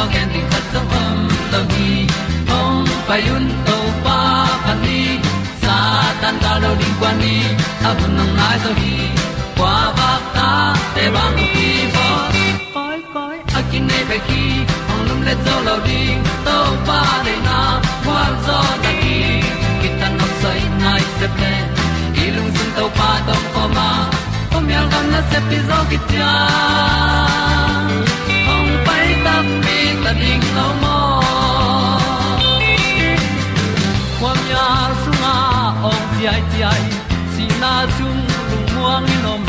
tu pi zo gen di khat zo om lo ni hong pai un to pa pa ni sa tan da lo ding kwan ni a bu nang mai zo hi kwa ba ta te bang ki bo koi koi a kin nei pe ki ong lum le zo lo ding to pa de na kwa zo ta ki ki tan nok sai nai se ple i lung sun to pa tom ko ma. Kom yal gam na se pi zo ki ta ta ding lo mo kwa mya sung a ong ti ai ti ai si na zum lu muang ni nom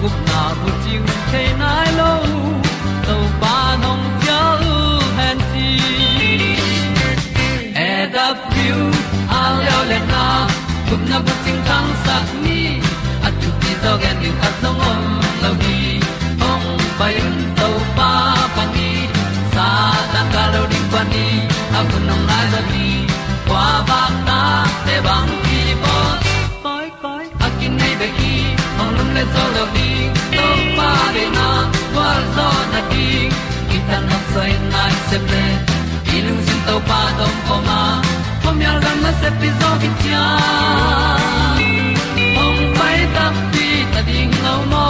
gup na bu ting te nai lo to pa nong pia lu han ti e da pru a leo le na gup na bu ting tang sat ni at tu ti zo gen ni at zo mom lo ni ong pai un lo ding pa ni a bu nong lai za ni kwa ba ta te bang ki bo koi koi a kin nei be ki ong lum le zo lo ni to pa de na kwa zo na ki ki ta na sai nai se ple i lung sin to pa tom ko ma. Pom yal gam na se pi zo ki tia ong pai ta pi ta ding lo mo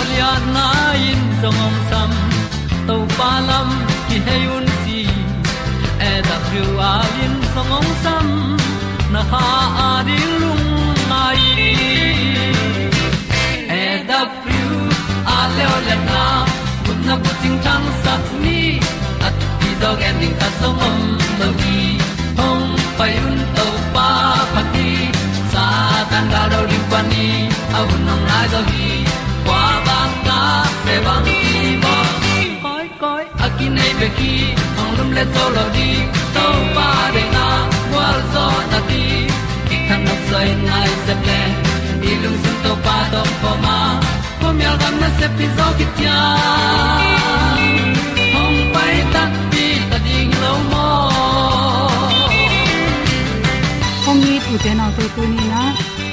Olia na in zong om sam to pa lam ki hay un ti e da thru a in zong om sam na ha a di lung mai e da thru a le o le na kun na bu ting tang sat ni at ti dog ending ta som om no gi hong pai un to pa pa ti sa tan ga do ri pa ni. Au nong lai do gi kwa ba ta pe bang ki ki nei pe ki ong lum le zo lo di to pa de na wa zo na ti ki kan nok sai nai se ple ni lung sun to pa to po ma. Po mi al gam na se pi zo ki tia ong pai ta ti ta ding lo mo ong ni tu te na to tu ni na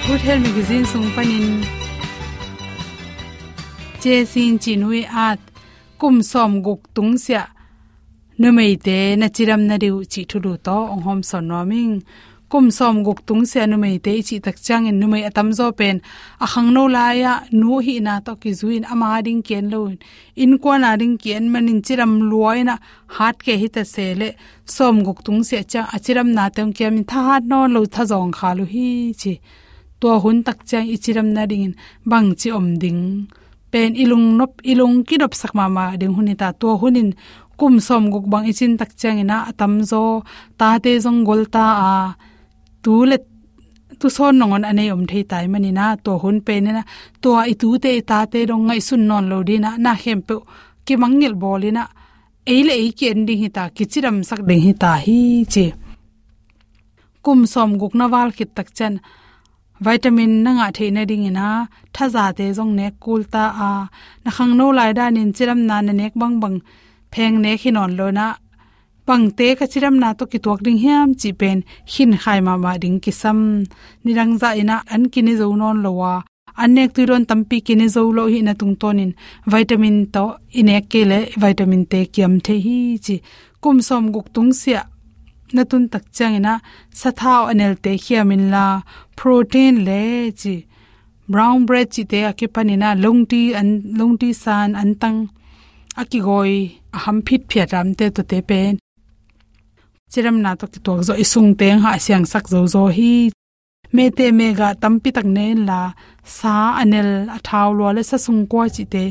good health magazine sung panin che kum som guk tung sia. Numei te na chiram na riu chi thulu to ong hom son noming kum som guk tung sia numei te chi tak chang in numei atam zo pen. A khang no la ya, nu hi na to ki zuin ama ding ken lo in ko na ding ken manin chiram luoina hat ke hi ta sele som guk tung sia cha achiram na tem kem tha hat no lo tha jong kha lu hi chi. To hun tak chang ichiram na ding bang chi om ding pen ilung nop, ilung kidop sakma ma ding hunita to hunin kum som guk bang ichin tak chang ina atam zo, ta te jong gol ta, a, tu le tu son nongon ane om thei tai mani na, to hun pe na to i tu te, ta te rong ngai sun non lo di na na hem pe ki mangil bolina eile ei ki ending hi ta kichiram sak ding hi ta hi che. Kum som guk na wal kit tak chen vitamin na nga theina ding ina thaza te jong ne kulta a. Na khang no lai da nin chiram na na nek bang bang, pheng ne khinon lo na. Pangte ka chiram na to ki tok ding hiam, chi pen, hin khai ma ma ding ki sam. Nirang za ina, an kini zo non lowa anek tu ron tampi kini zo lo hi na tung tonin vitamin to ine kele vitamin te kiam the hi chi. Kum som guk tung sia na tun tak changina sathau anel te hiamin la protein le chi brown bread chi te akipanina longti an longti san an tang akigoi aham phit phia ram te to te pen chiram na to ki tok zo isung teng ha siang sak zo zo hi. Me te me ga tampi tak ne la sa anel athaw lo le sa sung ko chi te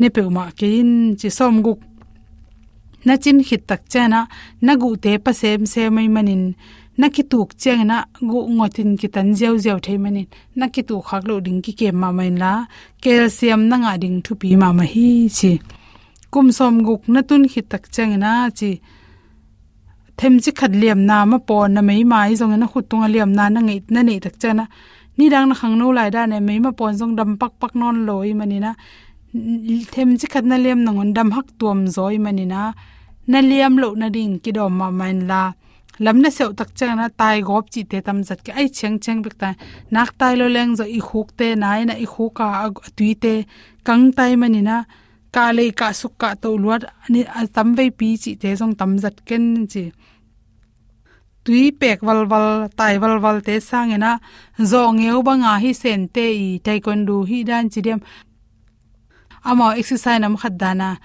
ne pe ma ke in chi som guk na chin khit tak chana, na gu te pa sem se mai manin. Na ki tuk cheng na, gu ngotin ki tan jeu jeu thei manin. Na ki tu khak lo ding ki ke ma main la. Calcium na nga ding thu pi ma ma hi chi. Kum som guk na tun khit tak cheng na chi. Them chi khat liam na ma pon na mai mai zong na khut tung liam na na ngei na nei tak chana ni dang na khang no lai da ne mai ma pon zong dam pak pak non loi mani na them chi khat na liam na ngon dam hak tuam zoi mani na na liam lo na ding ki do ma man la lam na seu tak chana tai gop chi te tam zat ki ai cheng cheng bek ta. Nak tai lo leng zo i khuk te, nai na i khu ka tui te. Kang tai mani na ka le ka suk ka to luat, ani tam ve pi chi te jong tam zat ken chi. Tui pek wal wal, tai wal wal te sang ena, zo ngeu banga hi sen te i taekwondo hi dan chi dem amo exercise nam khat dana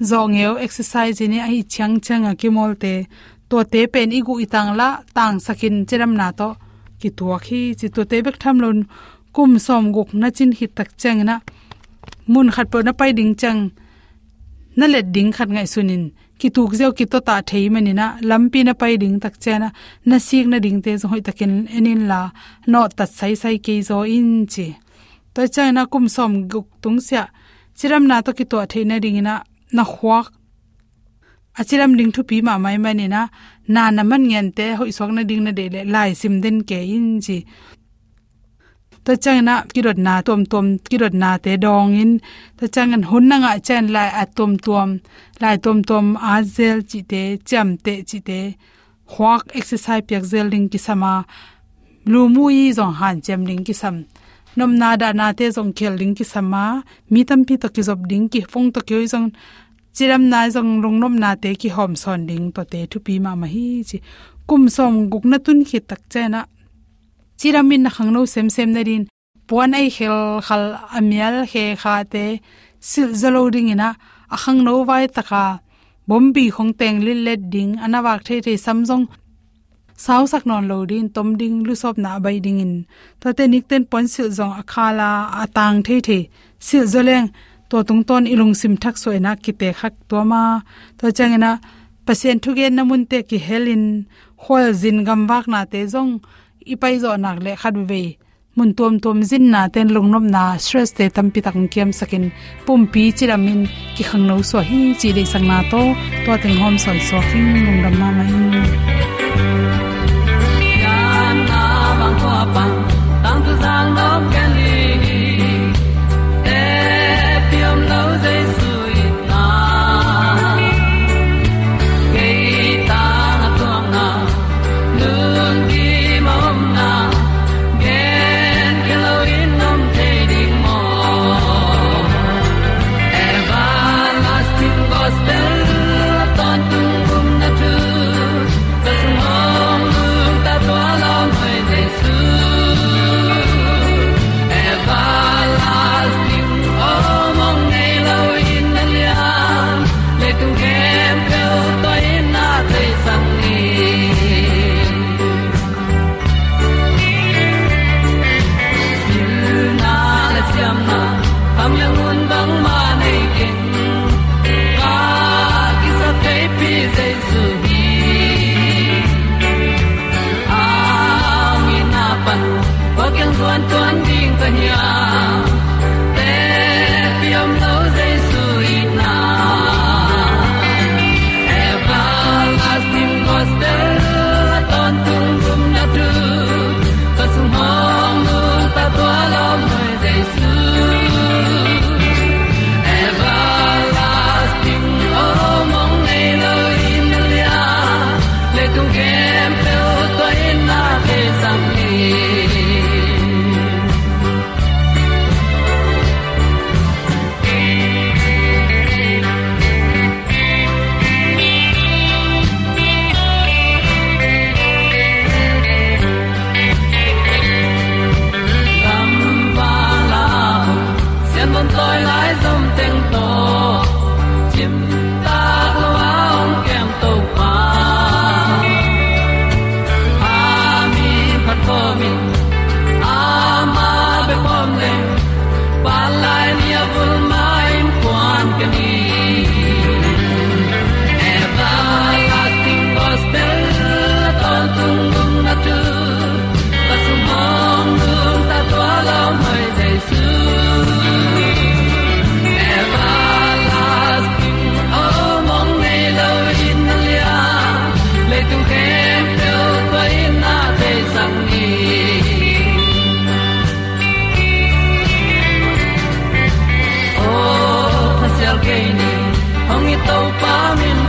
zo exercise ni ai chang chang a kimol te to te pen igu itang la tang sakin chiram na to. Ki tua khi chi to te bek tham lon kum som guk na chin hi tak chang na. Mun khat po na pai ding chang. Na let ding khat ngai sunin. Ki tuk zeu ki to ta thei mani na. Lampi na pai ding tak chena na. Sik na ding te zo hoi takin enin la. No tat sai sai ke zo in chi to chana kum som guk tung sia chiram na to ki to thei na ding na na khwak achiram ding thu pi ma mai mani na na na man ngen te hoi sok na ding na de le lai sim den ke in chi. Ta changna kirot na tom tom kirot na te dong in. Ta changan hun na nga chen lai a tom tom lai tom tom a zel chi te, cham te chi te. Hwak exercise pyak zel ding ki sama lu mu yi zong han chem ding ki sam nom na da na te zong khel ding ki sama, mi tam pi to ki zob ding ki phong to ki zong, chiram na zong rong nom na te ki hom son ding to te thu pi ma ma hi chi. Kum som guk na tun khi tak chena chiramin na khangno sem sem na rin puan ai khel khal amial he kha te, sil zalo ding ina. A khangno vai taka bombi khong teng lil let ding anawak the the samjong sau sak non lo din, tom ding, lu sop na bai ding in. Ta te nik ten pon sil zong akhala, atang the the. Sil zoleng, to tung ton ilung sim thak soina ki te khak to ma. To changena pasien thugen namun te ki helin khol zin gam wak na te zong, ipai zo nak le khat ve. Mun tom tom zin na ten lung nom na, stress te tam pi tak kiam sakin. Pum pi chiramin ki khang no so hi, chi le sang na to. To teng hom son so khing, lung dam ma mai. Tang tu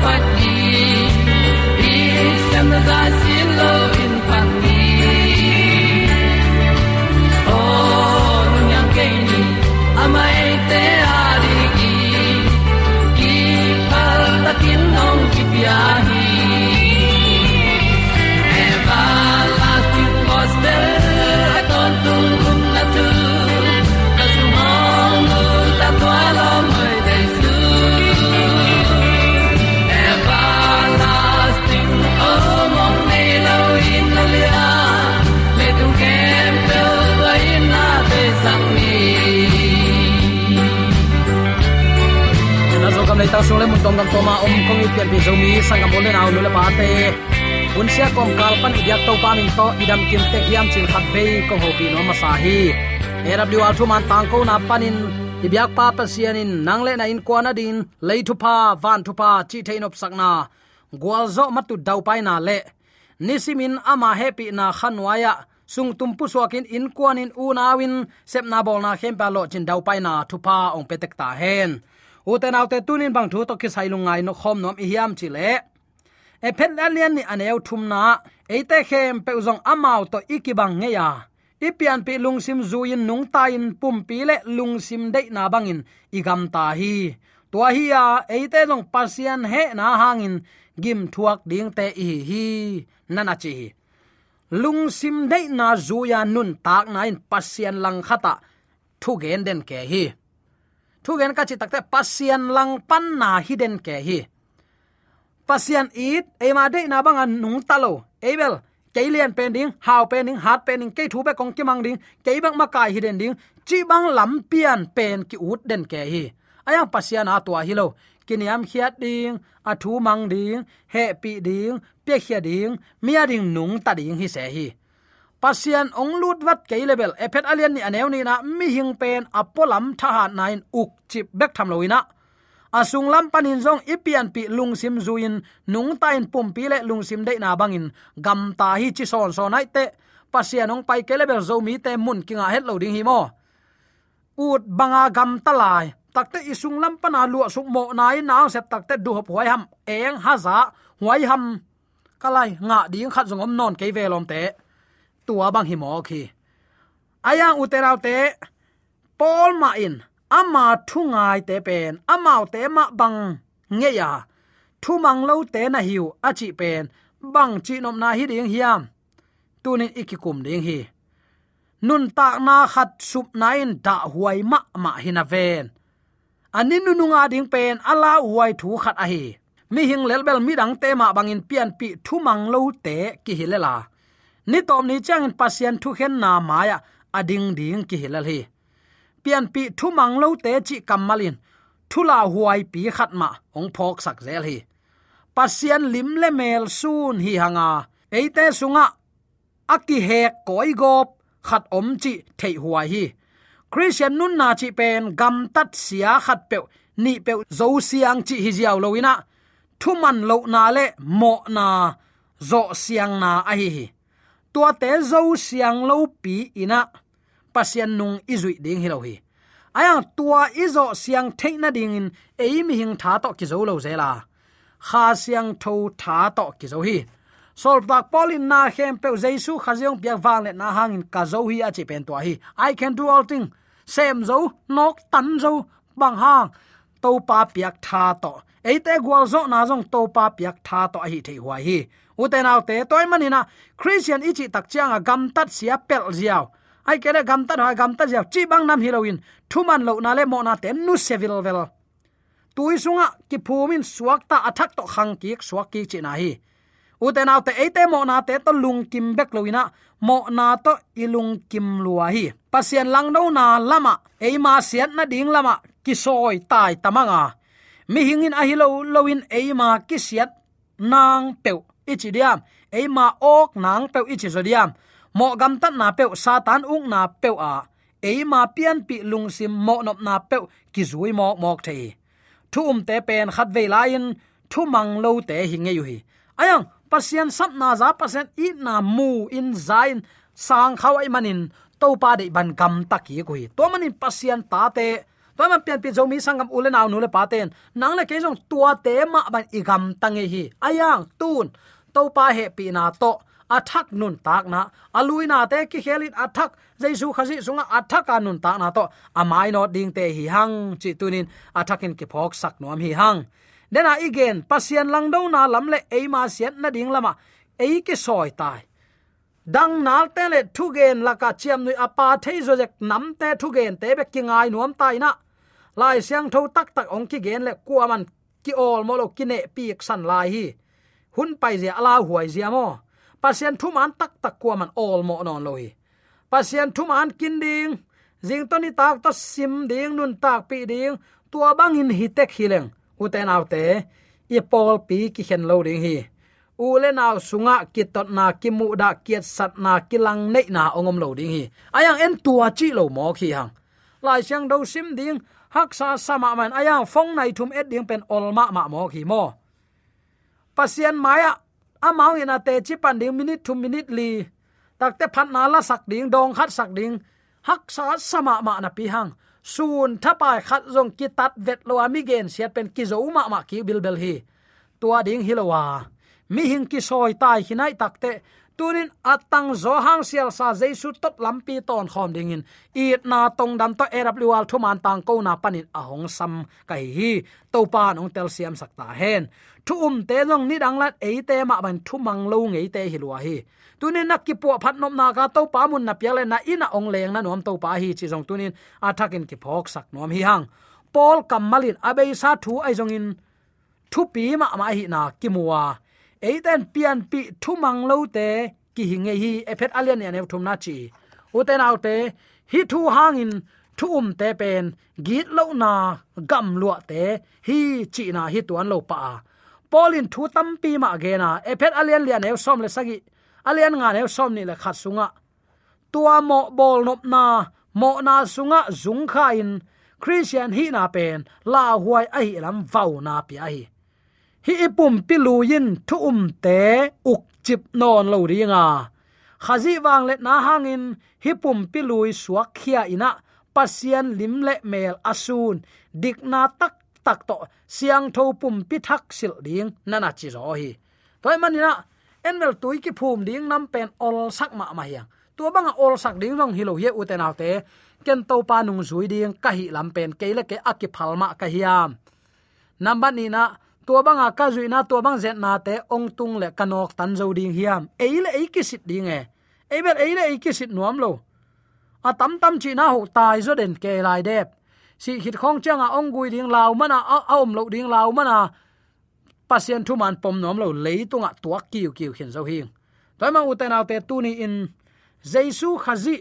what na zo kam nei ta sung le mun tom dam toma om kong i pian pi zo mi sang kam le naw le pa te un sia kom kal pan i yak to pa min to idam kim te hiam chin khat ve ko ho pi no ma sa hi. Aw thu man tang ko na panin ibyak pa pa sianin nang le na in kwa na din lei thu pa, van thu pa, chi thein op sakna gwal zo matu dau pai na le nisimin ama happy na khanwaya sung tumpu suakin in kwanin unawin sepna bol na khem lo chin dau pai na thupa ong petek ta hen uten autte tunin bang thu to ki sai lungai no khom nom i hiam chi le e phet alian ni aneu thum na. Eite khem pe zong amau to ikibang nge ya ipian pi lungsim zuin nung ta in pum pi le lungsim de na bangin igam ta hi. Tua hi ya, eite long pasian he na hangin gim thuak ding te i hi. Nana chi lungsim de na zuya nun tak na in pasian lang khata. Thu gen den ke hi thu gen ka chi takte pasian lang pan na hidden ke hi. Pasian it ema de na bang an nung talo ebel keilian pen ding haw pen ding hat pen ding ke thu be kong ki mang ding ke bang ma kai hidden ding, chi bang lam pian pen ki ut den ke hi. Ayang pasian a tua hi lo. Kiniam khiat ding, a thu mang ding, he pi ding pe khia ding, mia ding nung ta ding hi se hi pasian ong lut wat ke level. Epet alian ni aneu ni na mi hing pen apolam tha ha nine uk chip bek tham loina asung lam panin zong ipian pi lung sim zuin, nung tain pum pi le lung sim dei na bangin. Gam ta hi chi son so nai te. Pasian ong pai ke level zo mi te mun kinga het lo ding hi mo. Ut banga gam talai takte isung lam pana lu suk mo nai na se takte du hop hoi ham. Eng haza hoi ham. Kalai nga ding khat zong om non ke velom te tua bang himo khi aya uterau te pol ma in ama thungai te pen amau te ma bang nge ya. Thu mang lo te na hiu a chi pen, bang chi nom na hi ding hiam. Tunin ikikum ding hi. Nun ta na khat sup nain da huai ma ma hina ven. Anin nu nunga ding pen, ala huai thu khat a hi. Mi hing lelbel mi dang te ma bangin pian pi thu mang lo te ki hilela ni tom ni chang in pasien thu khen na maya ading ding ki hilal hi. Pian pi thu mang lo te chi kamalin thu la huai pi khat ma, ong phok sak zel hi. Pasien lim le mel sun hi hanga eite sunga, aki hek koi gop, khat om chi thei huai hi. Christian nun na chi pen, gam tat sia khat pe ni pe zo siang chi hi jiao loina thu man lo na le mo na, zo siang na a hi hi tua te zo siang lo pi ina. Pasian nung izui ding hi lo hi. Aya tua izo siang theina ding in eimi hing tha to ki zo lo zela kha siang tho tha to ki zo hi. Sol tak polin na hem pe jesu khaziong pia wang le na hangin ka zo hi a chi pen to hi. I can do all thing. Sem zo, nok tan zo, bang hang. To pa piak tha to. Eite gwal zo na zong to pa piak tha to hi thei huai hi uten autte toy manina. Christian ichi tak chiang a gam tat sia pel ziaw ai kele gam tat ha gam tat ziaw chi bang nam hiloin thuman lo na le mo na te nu sevil vel. Tui sunga, ki phumin suak ta athak to khang ki suak ki chi na hi. Uten autte eite mo na te to lung kim bek loina mo na to ilung kim lua hi. Pasien lang no na lama. Eima sian na ding lama. Ki soi tai tamanga. Mi hingin ahilo hilo loin eima ki siat nang peu ichi diam eima ok nang pe ichi zodiam mo gam tat na pe satan ung na pe a, eima pian pi lung sim mo nop na pe ki zui mo mok thei. Thu um te pen khat ve lain thu mang lo te hinge yu hi ayang, pasien sap na za pasien i na mu in zain sang khawai manin to pa de ban kam taki kui to manin pasien ta te toy man pian pi zo sangam ule naw nu le paten nang le ke jong tua te ma ban igam tange hi. Ayang, tun to pa he pi na to. Athak nun tak na. Aluina te ki khelit athak. Jaisu khazi sunga athak anun tak na to. Amai no ding te hi hang. Chi tunin athakin ki phok sak nom hi hang. Dena igen, pasien lang do na lam le eima sian na ding lama. Ei ki soi tai. Dang nal te le thu gen la ka chiam nui apa thei zo jek nam te thu gen te be ki ngai nuam tai na. Lai siang tho tak tak ong ki gen le kuaman ki ol mo lo ki ne pi san lai hi hun pai zia ala huai zia mo. Pasien thu man tak tak kwa man all mo non loi. Pasien thu man kin ding. Jing to ni tak to sim ding, nun tak pi ding. Tua bang in hi tek hileng uten autte i pol pi ki hen lo ding hi. U le naw sunga kitot na ki mu da kiet sat na kilang nei na ongom lo ding hi. Ayang en tua chi lo mo khi hang. Lai chang do sim ding. Hak sa sama man ayang phong nai thum et ding pen ol ma ma mo khi mo. Pasien maya amao ina te chi pan ding minute to minute li takte phat na la sak ding dong khat sak ding hak sa sama ma na pi hang sun thapai khat zong ki tat vet lo ami gen siat pen ki zo ma ma ki bil bel hi tua ding hilowa mi hing ki soi tai hinai takte tunin atang zo hang sial sa jaisu tot lampi ton khom ding in. It na tong dam to eraplual thuman tang ko na panin ahong sam kai hi. To pan ong tel siam sakta hen. Thu um te long ni dang lat e te ma ban thu mang lo ngei te hi lua hi. Tunin nak ki po phat nom na ka to pa mun na piale na ina ong leng na nom to pa hi chi jong tunin athakin ki phok sak nom hi hang. Pol kamalin abei sa thu ai jong in. Thu pi ma ma hi na ki muwa eiten pian pi thu mang lo te, ki hinge hi ephet alian ne thum na chi. Uten autte hi thu hangin thu um te pen, git lo na gam lo te, hi chi na hi tuan lo pa. Polin thu tam pi ma ge na, ephet alian lian ne som le sagi alian nga ne som ni le khat sunga tua mo bol nop na, mo na sunga zung kha in, christian hi na pen, la huai ai lam vau na pi ai hi ipum piluin thu um te uk chip non lo ringa khazi wang le na hangin, hi pum pilui suak khia ina. Pasian lim le mel asun. Dik na tak tak to. Siang tho pum pi thak sil ding nana chi ro hi. Toy manina enmel tui ki phum ding nam pen ol sak ma ma hiang. Tua banga ol sak ding rong hilo ye uten autte ken to pa nung zui ding ka hi lam pen ke le ke akip phalma ka hiam. Namba ni na tua banga ka zuina tua bang zet na te ong tung le kanok tan zo ding hiam. Eile ei ki sit ding e. Ấy eile ấy ki sit nuam lo. A tam tam chi na ho tai zo den ke lai dep. Si hit khong changa ong gui ding lao mana a om lo ding lao mana pasien thu man pom nom lo leitunga tua kiu kiu khin zo hing. Toy ma uten té tu ni in jesu khazi,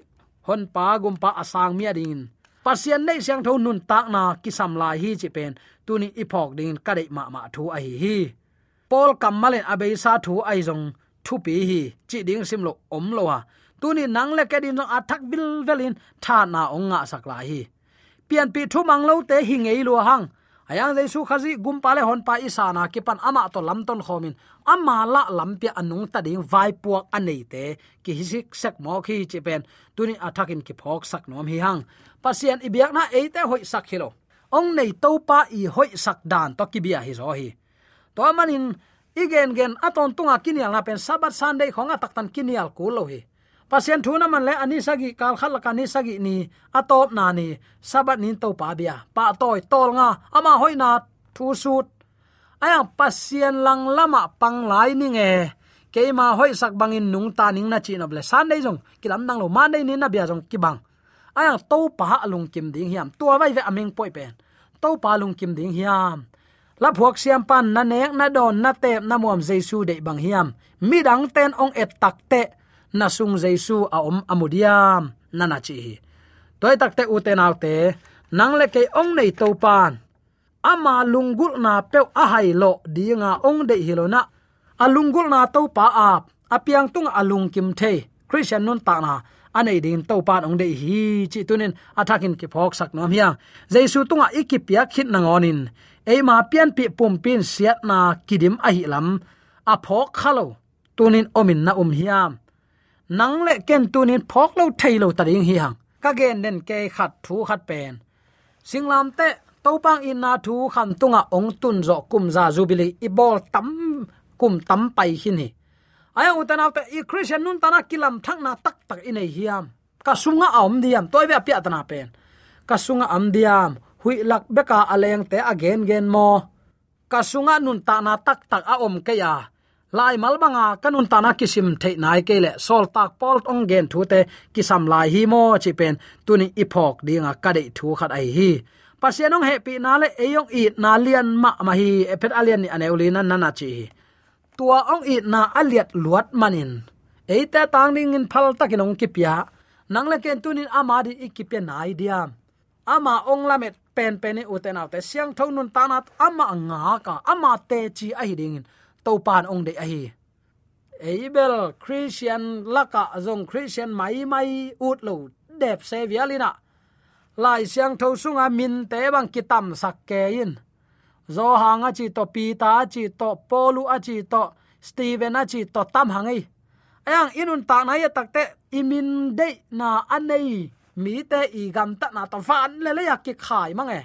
hon pa gum pa asang mi ding pasian nei siang tho nun tak na ki sam lai hi chi pen. Tuni ipok ding ka dei ma ma thu a hi hi. Pol kamalen abei sa thu ai jong thu pi hi. Chi ding sim lo om lo ha. Tuni nang le ka din athak bil velin tha na ong nga sak la hi. Pian pi thu mang lo te hi ngei lo hang. Ayang jesu khazi, gum pale hon pa isana ki pan ama to lam ton khomin ama la lampia anung ta ding vai puak anei te. Ki hisik sak mo khi chi pen. Tuni athakin ki phok sak nom hi hang pasien ibiak na eite hoi sak hilo. Ong nei topa i hoi sak dan to kibia hi zo hi. To manin igen gen aton tunga kinial na pen sabat sunday khonga taktan kinial ku lo hi. Pasien thuna man le ani sagi, kal khal ka ni sagi ni, atop na ni, sabat nin to pa bia. Pa toy tol nga, ama hoina thu sut. Aya, pasien lang lama pang lai ni nge. Keima hoi sak bangin nung ta ning na chi na ble san dei jong kilam dang lo man dei ni na bia jong ki bang aya to pa lung kim ding hiam. Tua vai ve aming poi pen. To pa lung kim ding hiam. La phuak siam pan na nek, na don, na tep, na muam jesu de bang hiam. Mi dang ten ong et tak te, na sung jesu a om amudiam nana chi hi. Toy tak te u te naw te, nang le ke ong nei to pan. Ama lungul na pe a hai lo dinga ong de hilona alungul na. To pa ap. Apiang tung alung kim the. Christian nun ta na anei din to pan ong de hi, chi tunin athakin ki phok sak nom hiang jaisu tunga ikipia khit nangonin eima pian pi pum pin siat na kidim a hi lam. A phok khalo tunin omin na um hiam nang le ken tunin phok lo thailo taring hi hang ka gen nen ke khat thu khat pen. Singlam te topang in na thu kham tunga ong tun zo kum za jubili ibol tam, kum tam pai hin hi aya utanaw ta i christian nun tana kilam thak na tak tak inei hiam. Ka sunga om diam, toy be apia tana pen. Ka sunga am diam, hui lak beka aleng te again gen mo. Ka sunga nun ta na tak tak a om ke ya. Lai malbanga kanun tana kisim the nai ke le. Sol tak pol ong gen thu te, kisam lai hi mo chi pen. Tuni ipok dinga ka dei thu khat ai hi. Pasianong he pi na le eyong i na lian ma ma hi. Epet alian ni aneulina nana chi tua ong i na aliat luat manin. Eite tang ding in phal takinong kipya nang le ken tunin ama di ikipya na idea ama ong lamet pen pen uten autte siang thonun tanat ama anga ka ama te chi a hiding to pan ong de a hi eibel christian, laka, zong christian, mai mai, ut lo, dep se vialina lai siang thau sunga min te bang kitam sak ke in zo hanga chi to pi ta chi to polu a chi to steven a chi to tam hangai ayang, inun ta na ya takte imin de na anei mi te i gam ta na to van le le yak ki khai mange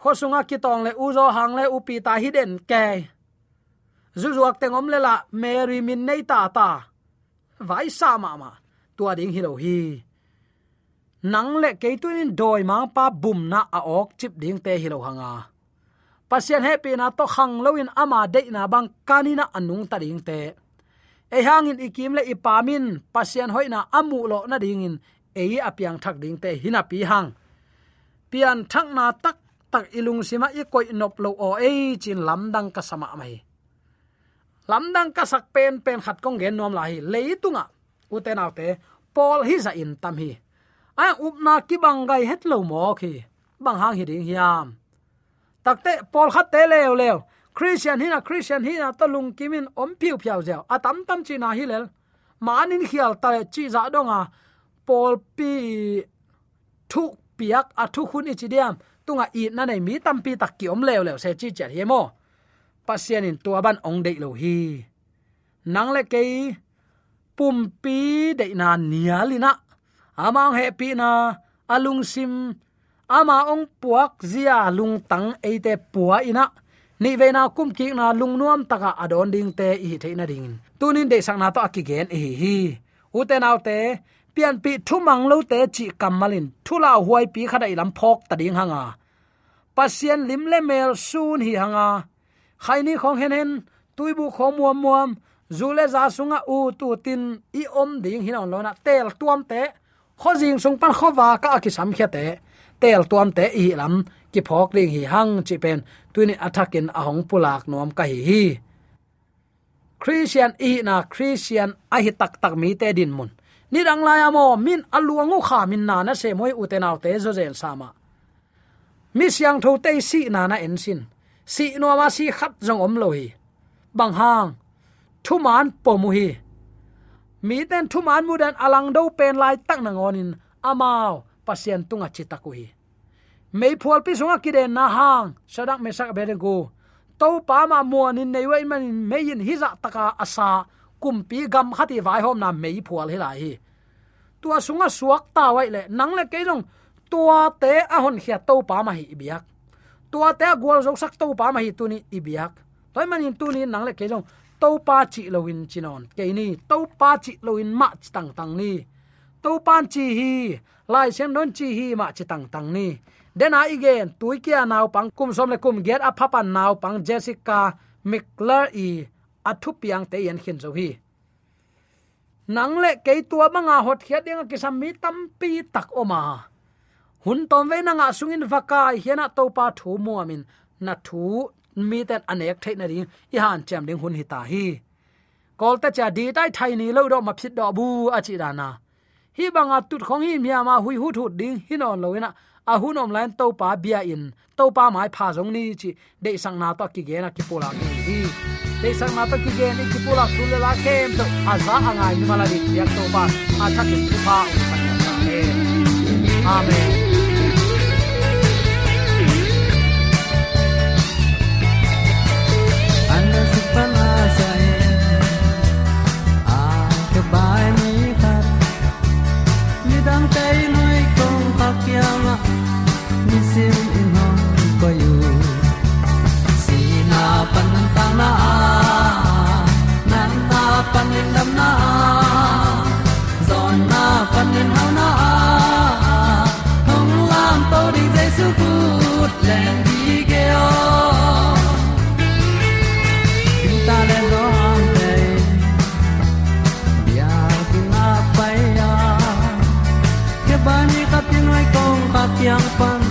khosunga ki tong le uzo hang le upi ta hiden ke. Zuzuak tengom le la mary min nei ta ta vai sa ma ma tua ding hi lo hi nang le ke tu in doi ma pa bum na a ok chip ding te hi lo hanga pasien happy na to khang loin ama de na bang kanina anung ta ding te. E hangin ikim le ipamin, pasien hoina amu lo na ding in. E apiang thak ding te hina pi hang. Pian thak na tak tak ilung sima i koi nop lo o e chin lamdang ka sama mai lamdang ka sak pen pen khat kong gen nom la hi leitunga uten autte pol hi za in tam hi. A upna ki bangai het lo mo khi. Bang hang hi ding hiam takte pol khat te leo leo. Christian hina christian hina to lung kimin om piu phiao zeo. Atam tam chi na hilel manin khial ta chi za donga pol pi thu piak a thu khun ichi diam. Tunga i na nei mi tam pi tak ki om leo leo se chi chat hemo mo. Pasian in tua ban ong dei lo hi. Nang le ke pum pi dei na nialina. Amang happy na alung sim ama ong puak zia lung tang eite puwa ina. Ni ve na kum ki na lung nuam taka adon ding te i the na ding. Tunin de sang na to akigen hi hi. U out te, pian pi thu mang lo te chi kamalin thu la huai pi khada ilam phok ta ding hanga. Pasien lim le mel sun hi hanga. Khaini khong hen hen tuibu khom muam muam. Zule za sunga u tu tin i om ding hin on lona tel tuam te. Khojing sung pan khowa ka ki sam khe te tel tuam te i lam, ki phok ring hi hang chi pen, tuini athakin ahong pulak nom ka hi hi. Christian i na christian a hi tak tak mi te din mun. Ni rang la mo min aluangu kha min na na se moi utenaw te zo zel sama. Mi siang tho te si na na en sin. Si no ma si khat jong om lo hi. Bang hang, thu man po mu hi. Mi ten thu man mu dan alang do pen lai tak na ngonin amao pasien tunga chitaku hi mei phual pi sunga kide na hang, sadak me sak bere go. To pa ma muan in nei wai man mein hi za taka asa kumpi gam khati vai hom na mei phual hi lai hi. Tua sunga suak ta wai le, nang le ke jong tua te a hon khia to pa ma hi biak. Tua te gol jok sak to pa ma hi tu ni ibiak toy manin tu ni nang le ke jong to pa chi loin chinon ke ni to pa chi loin ma tang tang ni tu pan chi hi, lai sem non chi hi ma chi tang tang ni. Den a igen tui kia naw pang, kum som le kum get a papa naw pang, jessica mcler e athu piang te yen khin zo hi. Nang le ke tua manga hot khiat ding ki sam mi tam pi tak oma. Hun tom ve na nga sungin vakai hiana to pa thu mu amin. Na thu mi ten anek thai na ri i han cham ding hun hi ta hi. Kol ta cha di tai thai ni lo do ma phit do bu a chi dana hi banga tut khong hi mya ma hui hu thu ding hin on lo na a hun om lan to pa bia in. To pa mai pha jong ni chi. De sang na to ki ge na ki pola ki hi. De sang na to ki ge ni ki pola tu le la kem to a za anga ni mala di. Ya to pa. A tha ki pa. Amen. Piang pan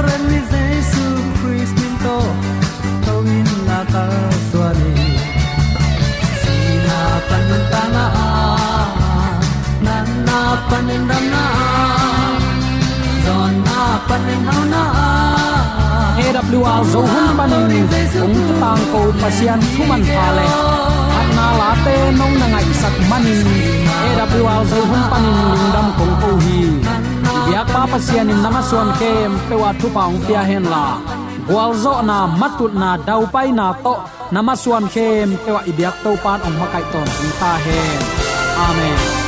Nazareth ni Jesus Christ min to tawin na ta swani sina pananta na nan na panin dam na zon na panin hau na AWR zo hun panin ong tu tang ko pasian thuman phale na la te nong na ngai sak manin AWR zo hun panin dam kong ko hi yak pa pasian in nama suan kem pewa thu paung pia hen la gwal zo na matut na dau pai na to nama suan kem pewa ibyak to pan ong makai ton ta hen amen